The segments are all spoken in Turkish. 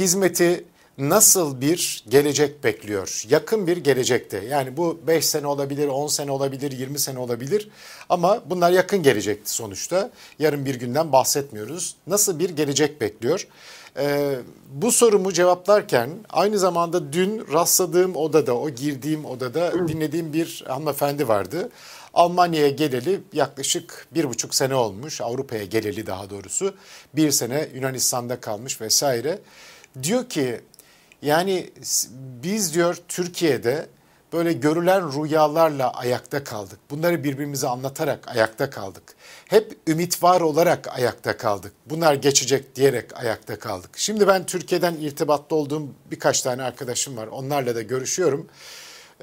hizmeti nasıl bir gelecek bekliyor? Yakın bir gelecekte. Yani bu 5 sene olabilir, 10 sene olabilir, 20 sene olabilir. Ama bunlar yakın gelecekti sonuçta. Yarın bir günden bahsetmiyoruz. Nasıl bir gelecek bekliyor? Ee, bu sorumu cevaplarken aynı zamanda dün rastladığım odada, o girdiğim odada dinlediğim bir hanımefendi vardı. Almanya'ya geleli yaklaşık bir buçuk sene olmuş. Avrupa'ya geleli daha doğrusu. Bir sene Yunanistan'da kalmış vesaire. Diyor ki yani biz diyor Türkiye'de böyle görülen rüyalarla ayakta kaldık. Bunları birbirimize anlatarak ayakta kaldık. Hep ümit var olarak ayakta kaldık. Bunlar geçecek diyerek ayakta kaldık. Şimdi ben Türkiye'den irtibatta olduğum birkaç tane arkadaşım var. Onlarla da görüşüyorum.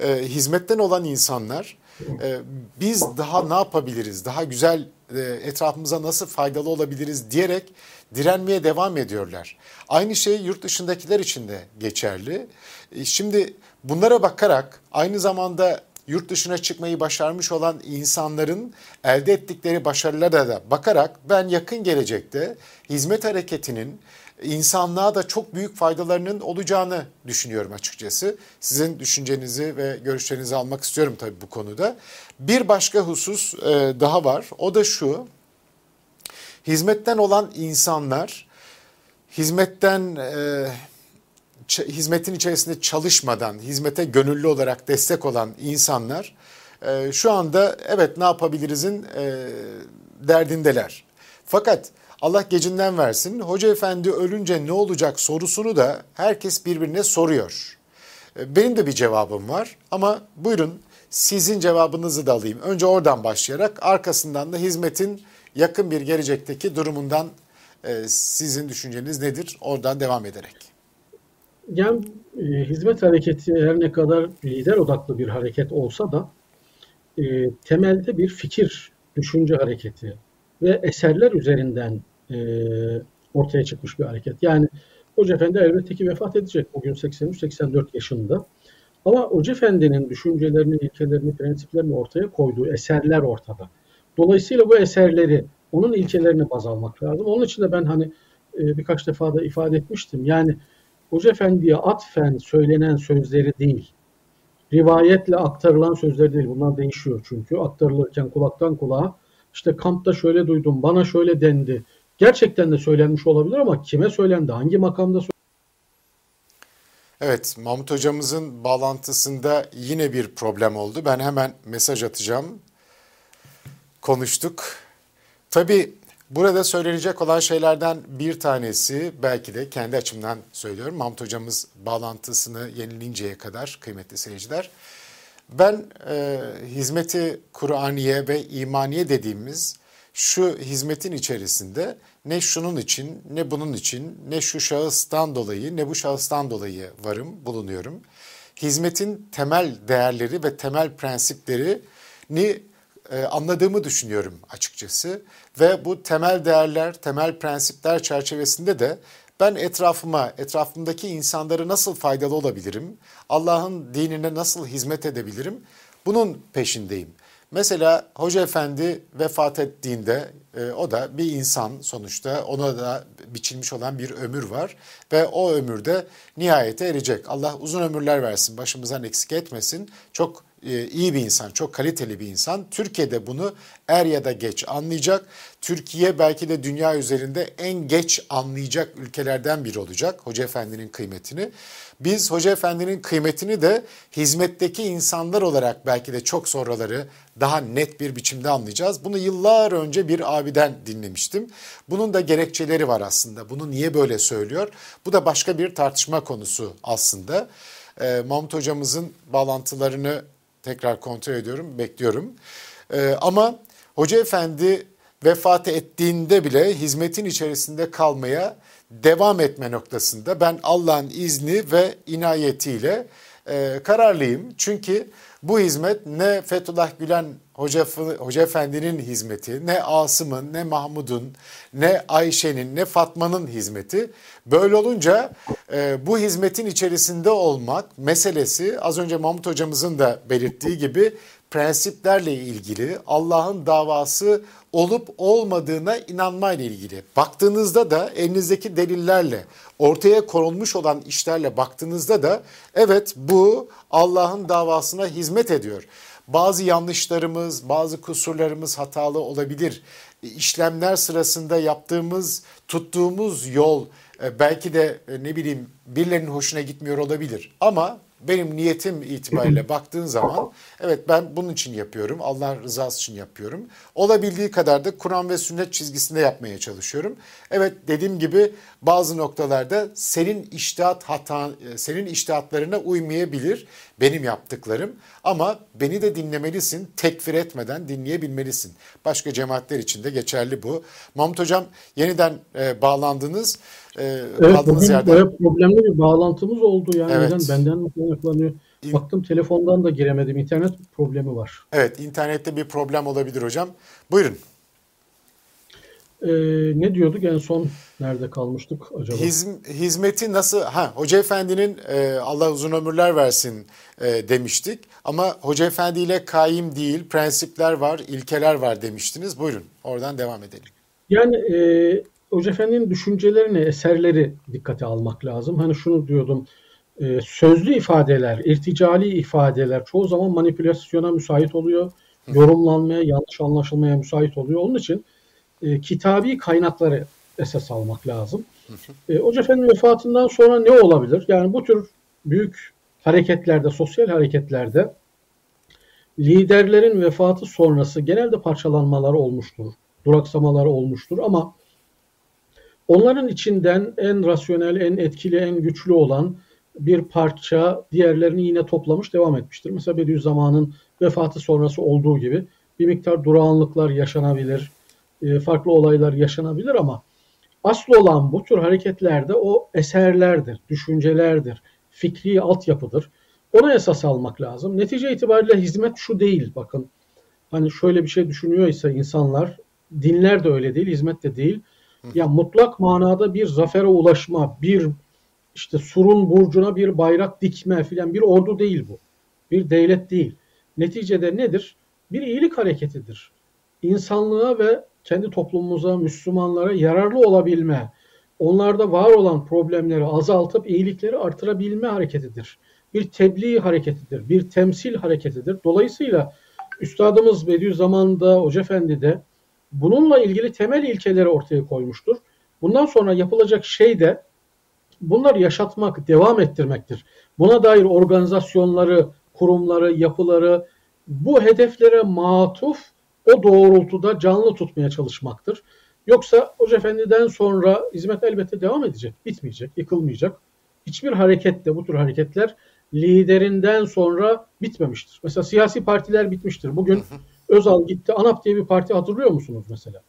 Ee, hizmetten olan insanlar e, biz daha ne yapabiliriz? Daha güzel e, etrafımıza nasıl faydalı olabiliriz diyerek direnmeye devam ediyorlar. Aynı şey yurt dışındakiler için de geçerli. E, şimdi bunlara bakarak aynı zamanda yurt dışına çıkmayı başarmış olan insanların elde ettikleri başarılara da bakarak ben yakın gelecekte hizmet hareketinin insanlığa da çok büyük faydalarının olacağını düşünüyorum açıkçası. Sizin düşüncenizi ve görüşlerinizi almak istiyorum tabii bu konuda. Bir başka husus e, daha var. O da şu. Hizmetten olan insanlar hizmetten e, hizmetin içerisinde çalışmadan, hizmete gönüllü olarak destek olan insanlar e, şu anda evet ne yapabilirizin derdindeler. Fakat Allah gecinden versin. Hoca efendi ölünce ne olacak sorusunu da herkes birbirine soruyor. E, benim de bir cevabım var ama buyurun sizin cevabınızı da alayım. Önce oradan başlayarak arkasından da hizmetin yakın bir gelecekteki durumundan e, sizin düşünceniz nedir? Oradan devam ederek. Yani e, hizmet hareketi her ne kadar lider odaklı bir hareket olsa da e, temelde bir fikir, düşünce hareketi ve eserler üzerinden e, ortaya çıkmış bir hareket. Yani Hoca Efendi elbette ki vefat edecek bugün 83-84 yaşında. Ama Hoca Efendi'nin düşüncelerini, ilkelerini, prensiplerini ortaya koyduğu eserler ortada. Dolayısıyla bu eserleri, onun ilkelerini baz almak lazım. Onun için de ben hani e, birkaç defa da ifade etmiştim. Yani Hoca Efendi'ye atfen söylenen sözleri değil, rivayetle aktarılan sözleri değil. Bunlar değişiyor çünkü. Aktarılırken kulaktan kulağa işte kampta şöyle duydum, bana şöyle dendi. Gerçekten de söylenmiş olabilir ama kime söylendi, hangi makamda? Evet, Mahmut hocamızın bağlantısında yine bir problem oldu. Ben hemen mesaj atacağım. Konuştuk. Tabii burada söylenecek olan şeylerden bir tanesi belki de kendi açımdan söylüyorum. Mahmut hocamız bağlantısını yenilinceye kadar kıymetli seyirciler ben e, hizmeti Kur'aniye ve imaniye dediğimiz şu hizmetin içerisinde ne şunun için, ne bunun için, ne şu şahıstan dolayı, ne bu şahıstan dolayı varım, bulunuyorum. Hizmetin temel değerleri ve temel prensiplerini e, anladığımı düşünüyorum açıkçası. Ve bu temel değerler, temel prensipler çerçevesinde de ben etrafıma, etrafımdaki insanları nasıl faydalı olabilirim? Allah'ın dinine nasıl hizmet edebilirim? Bunun peşindeyim. Mesela Hoca Efendi vefat ettiğinde e, o da bir insan sonuçta ona da biçilmiş olan bir ömür var ve o ömürde nihayete erecek. Allah uzun ömürler versin, başımızdan eksik etmesin. Çok iyi bir insan, çok kaliteli bir insan. Türkiye'de bunu er ya da geç anlayacak. Türkiye belki de dünya üzerinde en geç anlayacak ülkelerden biri olacak Hoca Efendi'nin kıymetini. Biz Hoca Efendi'nin kıymetini de hizmetteki insanlar olarak belki de çok sonraları daha net bir biçimde anlayacağız. Bunu yıllar önce bir abiden dinlemiştim. Bunun da gerekçeleri var aslında. Bunu niye böyle söylüyor? Bu da başka bir tartışma konusu aslında. Ee, Mahmut hocamızın bağlantılarını tekrar kontrol ediyorum, bekliyorum. Ee, ama Hoca Efendi vefat ettiğinde bile hizmetin içerisinde kalmaya devam etme noktasında ben Allah'ın izni ve inayetiyle e, kararlıyım. Çünkü bu hizmet ne Fethullah Gülen Hoca, Hoca Efendi'nin hizmeti, ne Asım'ın, ne Mahmud'un, ne Ayşe'nin, ne Fatma'nın hizmeti. Böyle olunca e, bu hizmetin içerisinde olmak meselesi az önce Mahmut hocamızın da belirttiği gibi prensiplerle ilgili Allah'ın davası olup olmadığına inanmayla ilgili. Baktığınızda da elinizdeki delillerle ortaya konulmuş olan işlerle baktığınızda da evet bu Allah'ın davasına hizmet ediyor. Bazı yanlışlarımız, bazı kusurlarımız hatalı olabilir. İşlemler sırasında yaptığımız, tuttuğumuz yol e, belki de e, ne bileyim birilerinin hoşuna gitmiyor olabilir. Ama benim niyetim itibariyle baktığın zaman evet ben bunun için yapıyorum. Allah rızası için yapıyorum. Olabildiği kadar da Kur'an ve sünnet çizgisinde yapmaya çalışıyorum. Evet dediğim gibi bazı noktalarda senin iştihat hata e, senin iştihatlarına uymayabilir benim yaptıklarım ama beni de dinlemelisin. Tekfir etmeden dinleyebilmelisin. Başka cemaatler için de geçerli bu. Mahmut hocam yeniden e, bağlandınız. E, evet, bugün yerden... böyle problemli bir bağlantımız oldu yani. Evet. Neden benden mi kaynaklanıyor? İn... Baktım telefondan da giremedim. İnternet problemi var. Evet, internette bir problem olabilir hocam. Buyurun. Ee, ne diyorduk en son nerede kalmıştık acaba? Hizm, hizmeti nasıl ha Hoca Efendi'nin e, Allah uzun ömürler versin e, demiştik ama Hoca Efendi ile kaim değil prensipler var ilkeler var demiştiniz. Buyurun oradan devam edelim. Yani e, Hoca Efendi'nin düşüncelerini eserleri dikkate almak lazım. Hani şunu diyordum e, sözlü ifadeler, irticali ifadeler çoğu zaman manipülasyona müsait oluyor. Yorumlanmaya, yanlış anlaşılmaya müsait oluyor. Onun için e, kitabi kaynakları esas almak lazım. E, Hoca Efendi'nin vefatından sonra ne olabilir? Yani bu tür büyük hareketlerde, sosyal hareketlerde liderlerin vefatı sonrası genelde parçalanmaları olmuştur. Duraksamaları olmuştur ama onların içinden en rasyonel, en etkili, en güçlü olan bir parça diğerlerini yine toplamış devam etmiştir. Mesela Bediüzzaman'ın vefatı sonrası olduğu gibi bir miktar durağanlıklar yaşanabilir, e, farklı olaylar yaşanabilir ama asıl olan bu tür hareketlerde o eserlerdir, düşüncelerdir, fikri altyapıdır. Ona esas almak lazım. Netice itibariyle hizmet şu değil bakın. Hani şöyle bir şey düşünüyorsa insanlar, dinler de öyle değil, hizmet de değil. Ya mutlak manada bir zafere ulaşma, bir işte surun burcuna bir bayrak dikme filan bir ordu değil bu. Bir devlet değil. Neticede nedir? Bir iyilik hareketidir. İnsanlığa ve kendi toplumumuza, Müslümanlara yararlı olabilme, onlarda var olan problemleri azaltıp iyilikleri artırabilme hareketidir. Bir tebliğ hareketidir, bir temsil hareketidir. Dolayısıyla Üstadımız Bediüzzaman'da, Hoca Efendi de bununla ilgili temel ilkeleri ortaya koymuştur. Bundan sonra yapılacak şey de bunları yaşatmak, devam ettirmektir. Buna dair organizasyonları, kurumları, yapıları bu hedeflere matuf o doğrultuda canlı tutmaya çalışmaktır. Yoksa Hoca Efendi'den sonra hizmet elbette devam edecek, bitmeyecek, yıkılmayacak. Hiçbir harekette bu tür hareketler liderinden sonra bitmemiştir. Mesela siyasi partiler bitmiştir. Bugün Özal gitti, ANAP diye bir parti hatırlıyor musunuz mesela?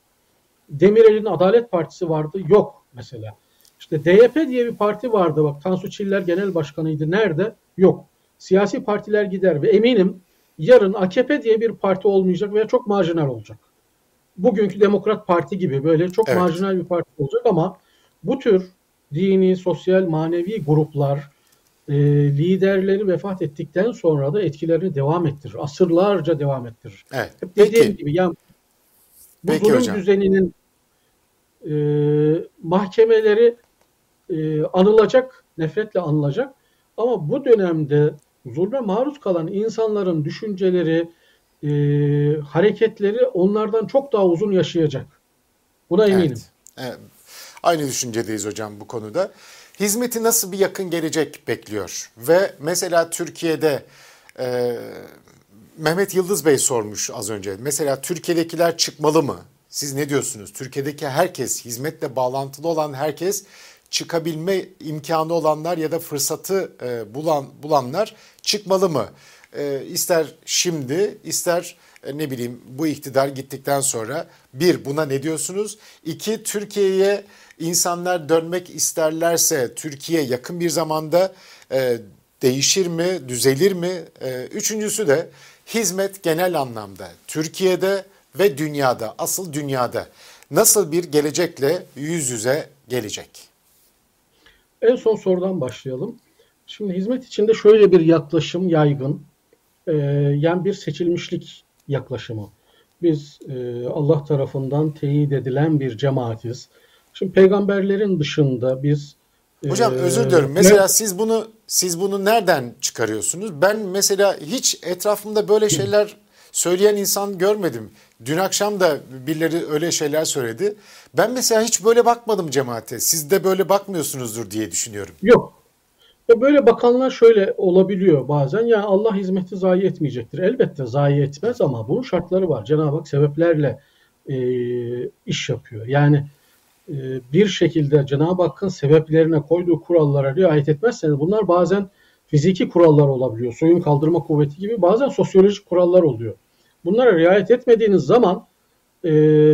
Demirel'in Adalet Partisi vardı, yok mesela. İşte DYP diye bir parti vardı bak Tansu Çiller genel başkanıydı. Nerede? Yok. Siyasi partiler gider ve eminim yarın AKP diye bir parti olmayacak veya çok marjinal olacak. Bugünkü Demokrat Parti gibi böyle çok evet. marjinal bir parti olacak ama bu tür dini, sosyal, manevi gruplar e, liderleri vefat ettikten sonra da etkilerini devam ettirir. Asırlarca devam ettirir. Evet. Hep dediğim Peki. gibi yani bu Peki zulüm hocam. düzeninin e, mahkemeleri e, anılacak, nefretle anılacak. Ama bu dönemde zulme maruz kalan insanların düşünceleri, e, hareketleri onlardan çok daha uzun yaşayacak. Buna eminim. Evet, evet. Aynı düşüncedeyiz hocam bu konuda. Hizmeti nasıl bir yakın gelecek bekliyor? Ve mesela Türkiye'de e, Mehmet Yıldız Bey sormuş az önce. Mesela Türkiye'dekiler çıkmalı mı? Siz ne diyorsunuz? Türkiye'deki herkes, hizmetle bağlantılı olan herkes çıkabilme imkanı olanlar ya da fırsatı e, bulan bulanlar çıkmalı mı? E, ister şimdi, ister e, ne bileyim bu iktidar gittikten sonra bir buna ne diyorsunuz? İki Türkiye'ye insanlar dönmek isterlerse Türkiye yakın bir zamanda e, değişir mi, düzelir mi? E, üçüncüsü de hizmet genel anlamda Türkiye'de ve dünyada, asıl dünyada nasıl bir gelecekle yüz yüze gelecek? En son sorudan başlayalım. Şimdi hizmet içinde şöyle bir yaklaşım yaygın. Ee, yani bir seçilmişlik yaklaşımı. Biz e, Allah tarafından teyit edilen bir cemaatiz. Şimdi peygamberlerin dışında biz Hocam e, özür diliyorum. Mesela ne? siz bunu siz bunu nereden çıkarıyorsunuz? Ben mesela hiç etrafımda böyle şeyler söyleyen insan görmedim. Dün akşam da birileri öyle şeyler söyledi. Ben mesela hiç böyle bakmadım cemaate. Siz de böyle bakmıyorsunuzdur diye düşünüyorum. Yok. Böyle bakanlar şöyle olabiliyor bazen. Ya Allah hizmeti zayi etmeyecektir. Elbette zayi etmez ama bunun şartları var. Cenab-ı Hak sebeplerle e, iş yapıyor. Yani e, bir şekilde Cenab-ı Hakk'ın sebeplerine koyduğu kurallara riayet etmezseniz bunlar bazen fiziki kurallar olabiliyor. Suyun kaldırma kuvveti gibi bazen sosyolojik kurallar oluyor. Bunlara riayet etmediğiniz zaman e,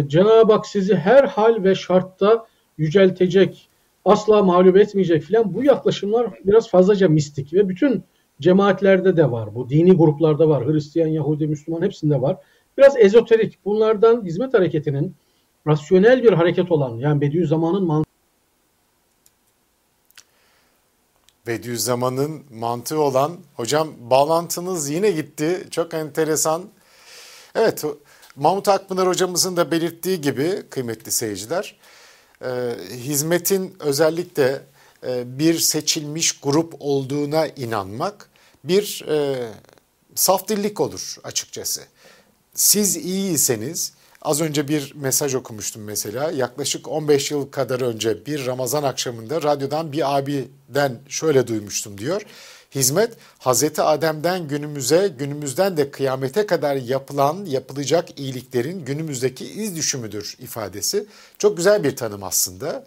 Cenab-ı Hak sizi her hal ve şartta yüceltecek, asla mağlup etmeyecek filan bu yaklaşımlar biraz fazlaca mistik ve bütün cemaatlerde de var. Bu dini gruplarda var. Hristiyan, Yahudi, Müslüman hepsinde var. Biraz ezoterik. Bunlardan hizmet hareketinin rasyonel bir hareket olan yani Bediüzzaman'ın mantığı Bediüzzaman'ın mantığı olan hocam bağlantınız yine gitti. Çok enteresan. Evet Mahmut Akpınar hocamızın da belirttiği gibi kıymetli seyirciler e, hizmetin özellikle e, bir seçilmiş grup olduğuna inanmak bir e, saf dillik olur açıkçası. Siz iyiyseniz az önce bir mesaj okumuştum mesela yaklaşık 15 yıl kadar önce bir Ramazan akşamında radyodan bir abiden şöyle duymuştum diyor. Hizmet Hazreti Adem'den günümüze, günümüzden de kıyamete kadar yapılan, yapılacak iyiliklerin günümüzdeki iz düşümüdür ifadesi. Çok güzel bir tanım aslında.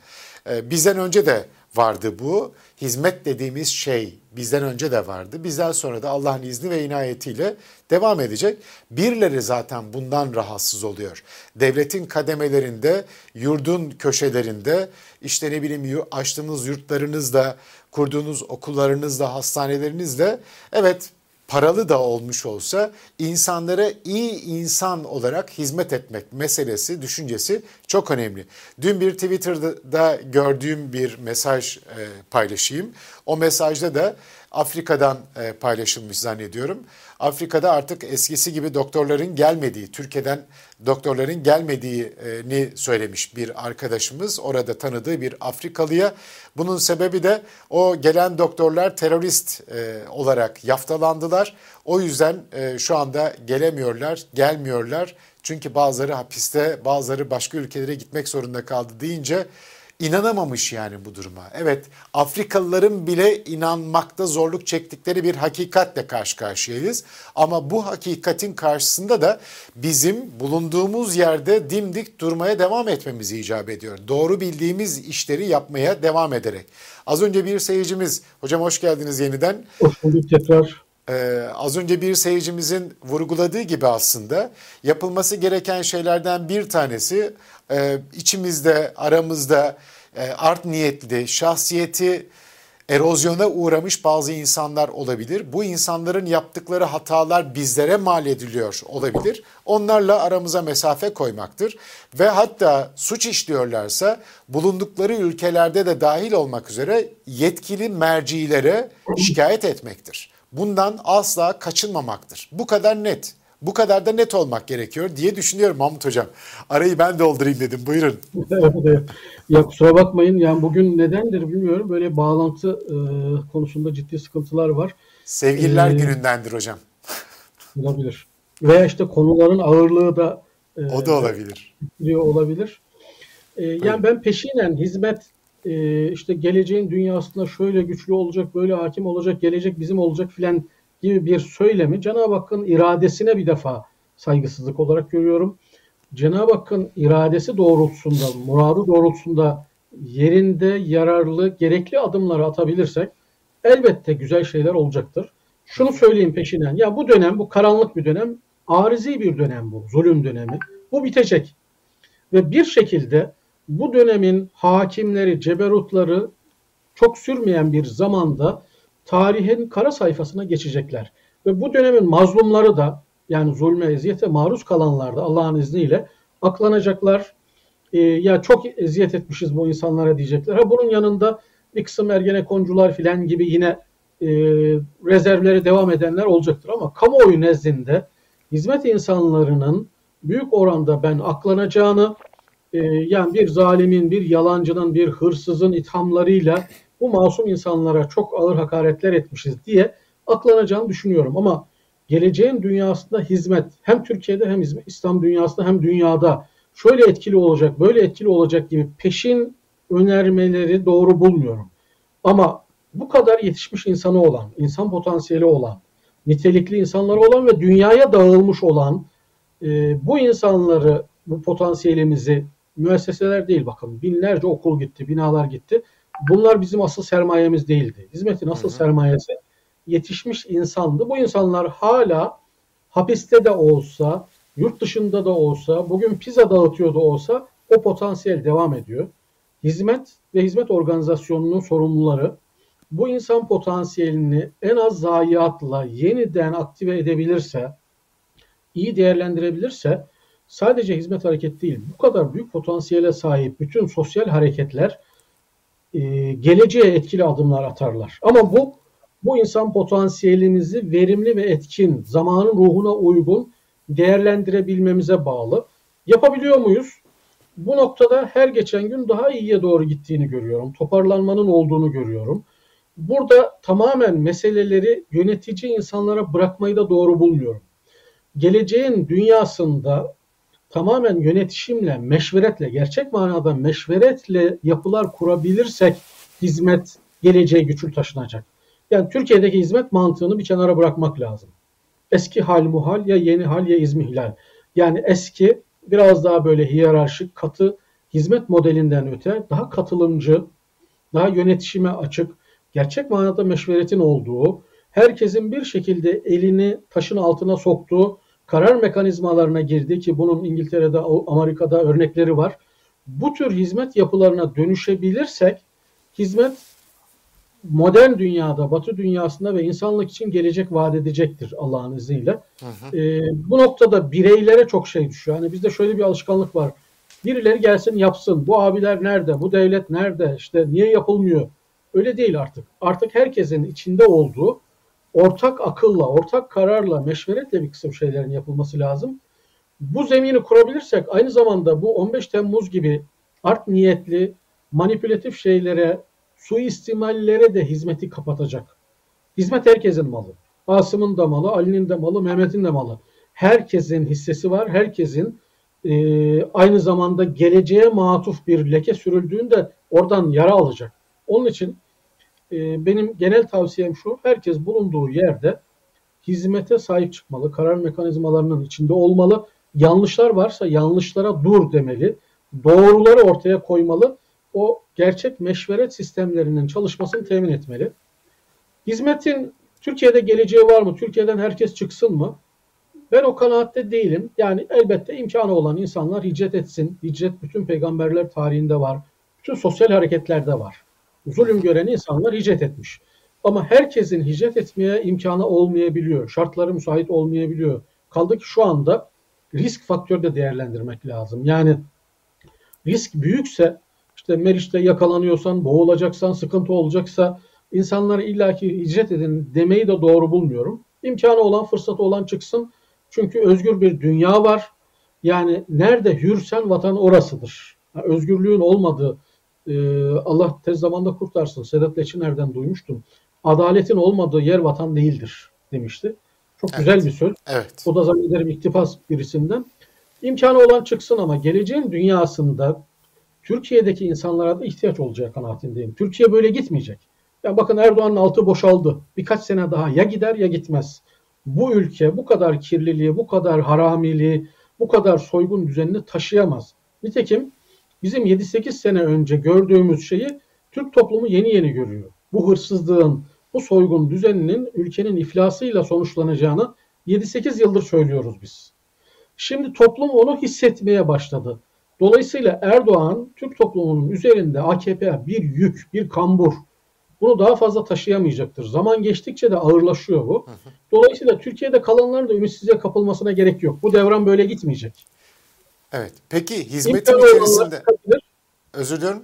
Ee, bizden önce de vardı bu. Hizmet dediğimiz şey bizden önce de vardı. Bizden sonra da Allah'ın izni ve inayetiyle devam edecek. Birileri zaten bundan rahatsız oluyor. Devletin kademelerinde, yurdun köşelerinde, işte ne bileyim açtığınız yurtlarınızda, kurduğunuz okullarınızda, hastanelerinizde evet paralı da olmuş olsa insanlara iyi insan olarak hizmet etmek meselesi, düşüncesi çok önemli. Dün bir Twitter'da gördüğüm bir mesaj e, paylaşayım. O mesajda da Afrika'dan e, paylaşılmış zannediyorum. Afrika'da artık eskisi gibi doktorların gelmediği, Türkiye'den doktorların gelmediğini söylemiş bir arkadaşımız. Orada tanıdığı bir Afrikalıya. Bunun sebebi de o gelen doktorlar terörist e, olarak yaftalandılar. O yüzden e, şu anda gelemiyorlar, gelmiyorlar. Çünkü bazıları hapiste, bazıları başka ülkelere gitmek zorunda kaldı deyince inanamamış yani bu duruma. Evet Afrikalıların bile inanmakta zorluk çektikleri bir hakikatle karşı karşıyayız. Ama bu hakikatin karşısında da bizim bulunduğumuz yerde dimdik durmaya devam etmemiz icap ediyor. Doğru bildiğimiz işleri yapmaya devam ederek. Az önce bir seyircimiz, hocam hoş geldiniz yeniden. Hoş bulduk tekrar. Ee, az önce bir seyircimizin vurguladığı gibi aslında yapılması gereken şeylerden bir tanesi e, içimizde, aramızda e, art niyetli, şahsiyeti erozyona uğramış bazı insanlar olabilir. Bu insanların yaptıkları hatalar bizlere mal ediliyor olabilir. Onlarla aramıza mesafe koymaktır. Ve hatta suç işliyorlarsa bulundukları ülkelerde de dahil olmak üzere yetkili mercilere şikayet etmektir. Bundan asla kaçınmamaktır. Bu kadar net. Bu kadar da net olmak gerekiyor diye düşünüyorum Mahmut Hocam. Arayı ben doldurayım dedim. Buyurun. ya kusura bakmayın. Yani bugün nedendir bilmiyorum. Böyle bağlantı e, konusunda ciddi sıkıntılar var. Sevgililer ee, günündendir hocam. Olabilir. Veya işte konuların ağırlığı da e, o da olabilir. olabilir. E, yani ben peşinen hizmet e, işte geleceğin dünyasında şöyle güçlü olacak, böyle hakim olacak, gelecek bizim olacak filan gibi bir söylemi Cenab-ı Hakk'ın iradesine bir defa saygısızlık olarak görüyorum. Cenab-ı Hakk'ın iradesi doğrultusunda, muradı doğrultusunda yerinde yararlı, gerekli adımları atabilirsek elbette güzel şeyler olacaktır. Şunu söyleyeyim peşinden. Ya bu dönem, bu karanlık bir dönem, arizi bir dönem bu, zulüm dönemi. Bu bitecek. Ve bir şekilde bu dönemin hakimleri, ceberutları çok sürmeyen bir zamanda tarihin kara sayfasına geçecekler. Ve bu dönemin mazlumları da yani zulme, eziyete maruz kalanlar da Allah'ın izniyle aklanacaklar. E, ya çok eziyet etmişiz bu insanlara diyecekler. Ha bunun yanında Bir kısım ergenekoncular filan gibi yine e, rezervleri devam edenler olacaktır ama kamuoyu nezdinde hizmet insanlarının büyük oranda ben aklanacağını e, yani bir zalimin, bir yalancının, bir hırsızın ithamlarıyla bu masum insanlara çok ağır hakaretler etmişiz diye aklanacağını düşünüyorum. Ama geleceğin dünyasında hizmet hem Türkiye'de hem İslam dünyasında hem dünyada şöyle etkili olacak, böyle etkili olacak gibi peşin önermeleri doğru bulmuyorum. Ama bu kadar yetişmiş insanı olan, insan potansiyeli olan, nitelikli insanları olan ve dünyaya dağılmış olan e, bu insanları, bu potansiyelimizi müesseseler değil bakın binlerce okul gitti, binalar gitti. Bunlar bizim asıl sermayemiz değildi. Hizmetin asıl hı hı. sermayesi yetişmiş insandı. Bu insanlar hala hapiste de olsa, yurt dışında da olsa, bugün pizza dağıtıyor da olsa o potansiyel devam ediyor. Hizmet ve hizmet organizasyonunun sorumluları bu insan potansiyelini en az zayiatla yeniden aktive edebilirse, iyi değerlendirebilirse sadece hizmet hareket değil, bu kadar büyük potansiyele sahip bütün sosyal hareketler e, geleceğe etkili adımlar atarlar. Ama bu bu insan potansiyelimizi verimli ve etkin, zamanın ruhuna uygun değerlendirebilmemize bağlı. Yapabiliyor muyuz? Bu noktada her geçen gün daha iyiye doğru gittiğini görüyorum. Toparlanmanın olduğunu görüyorum. Burada tamamen meseleleri yönetici insanlara bırakmayı da doğru bulmuyorum. Geleceğin dünyasında tamamen yönetişimle, meşveretle, gerçek manada meşveretle yapılar kurabilirsek hizmet geleceğe güçlü taşınacak. Yani Türkiye'deki hizmet mantığını bir kenara bırakmak lazım. Eski hal muhal ya yeni hal ya izmihlal. Yani eski biraz daha böyle hiyerarşik, katı hizmet modelinden öte daha katılımcı, daha yönetişime açık, gerçek manada meşveretin olduğu, herkesin bir şekilde elini taşın altına soktuğu karar mekanizmalarına girdi ki bunun İngiltere'de, Amerika'da örnekleri var. Bu tür hizmet yapılarına dönüşebilirsek hizmet modern dünyada, batı dünyasında ve insanlık için gelecek vaat edecektir Allah'ın izniyle. Hı hı. E, bu noktada bireylere çok şey düşüyor. Hani bizde şöyle bir alışkanlık var. Birileri gelsin yapsın. Bu abiler nerede? Bu devlet nerede? İşte niye yapılmıyor? Öyle değil artık. Artık herkesin içinde olduğu ortak akılla, ortak kararla, meşveretle bir kısım şeylerin yapılması lazım. Bu zemini kurabilirsek aynı zamanda bu 15 Temmuz gibi art niyetli, manipülatif şeylere, suistimallere de hizmeti kapatacak. Hizmet herkesin malı. Asım'ın da malı, Ali'nin de malı, Mehmet'in de malı. Herkesin hissesi var. Herkesin e, aynı zamanda geleceğe matuf bir leke sürüldüğünde oradan yara alacak. Onun için e, benim genel tavsiyem şu. Herkes bulunduğu yerde hizmete sahip çıkmalı. Karar mekanizmalarının içinde olmalı. Yanlışlar varsa yanlışlara dur demeli. Doğruları ortaya koymalı o gerçek meşveret sistemlerinin çalışmasını temin etmeli. Hizmetin Türkiye'de geleceği var mı? Türkiye'den herkes çıksın mı? Ben o kanaatte değilim. Yani elbette imkanı olan insanlar hicret etsin. Hicret bütün peygamberler tarihinde var. Bütün sosyal hareketlerde var. Zulüm gören insanlar hicret etmiş. Ama herkesin hicret etmeye imkanı olmayabiliyor. Şartları müsait olmayabiliyor. Kaldı ki şu anda risk faktörü de değerlendirmek lazım. Yani risk büyükse işte Meriç'te yakalanıyorsan, boğulacaksan, sıkıntı olacaksa insanlara illaki hicret edin demeyi de doğru bulmuyorum. İmkanı olan, fırsatı olan çıksın. Çünkü özgür bir dünya var. Yani nerede hürsen vatan orasıdır. Yani özgürlüğün olmadığı, e, Allah tez zamanda kurtarsın. Sedat Leçiner'den duymuştum. Adaletin olmadığı yer vatan değildir demişti. Çok evet. güzel bir söz. Evet. O da zannederim iktifas birisinden. İmkanı olan çıksın ama geleceğin dünyasında Türkiye'deki insanlara da ihtiyaç olacağı kanaatindeyim. Türkiye böyle gitmeyecek. Ya bakın Erdoğan'ın altı boşaldı. Birkaç sene daha ya gider ya gitmez. Bu ülke bu kadar kirliliği, bu kadar haramiliği, bu kadar soygun düzenini taşıyamaz. Nitekim bizim 7-8 sene önce gördüğümüz şeyi Türk toplumu yeni yeni görüyor. Bu hırsızlığın, bu soygun düzeninin ülkenin iflasıyla sonuçlanacağını 7-8 yıldır söylüyoruz biz. Şimdi toplum onu hissetmeye başladı. Dolayısıyla Erdoğan Türk toplumunun üzerinde AKP'ye bir yük, bir kambur. Bunu daha fazla taşıyamayacaktır. Zaman geçtikçe de ağırlaşıyor bu. Dolayısıyla Türkiye'de kalanların da ümitsizliğe kapılmasına gerek yok. Bu devran böyle gitmeyecek. Evet. Peki hizmetin İmkan içerisinde... Özür dilerim.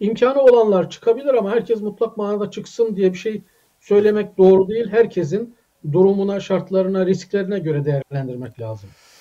imkanı olanlar çıkabilir ama herkes mutlak manada çıksın diye bir şey söylemek doğru değil. Herkesin durumuna, şartlarına, risklerine göre değerlendirmek lazım.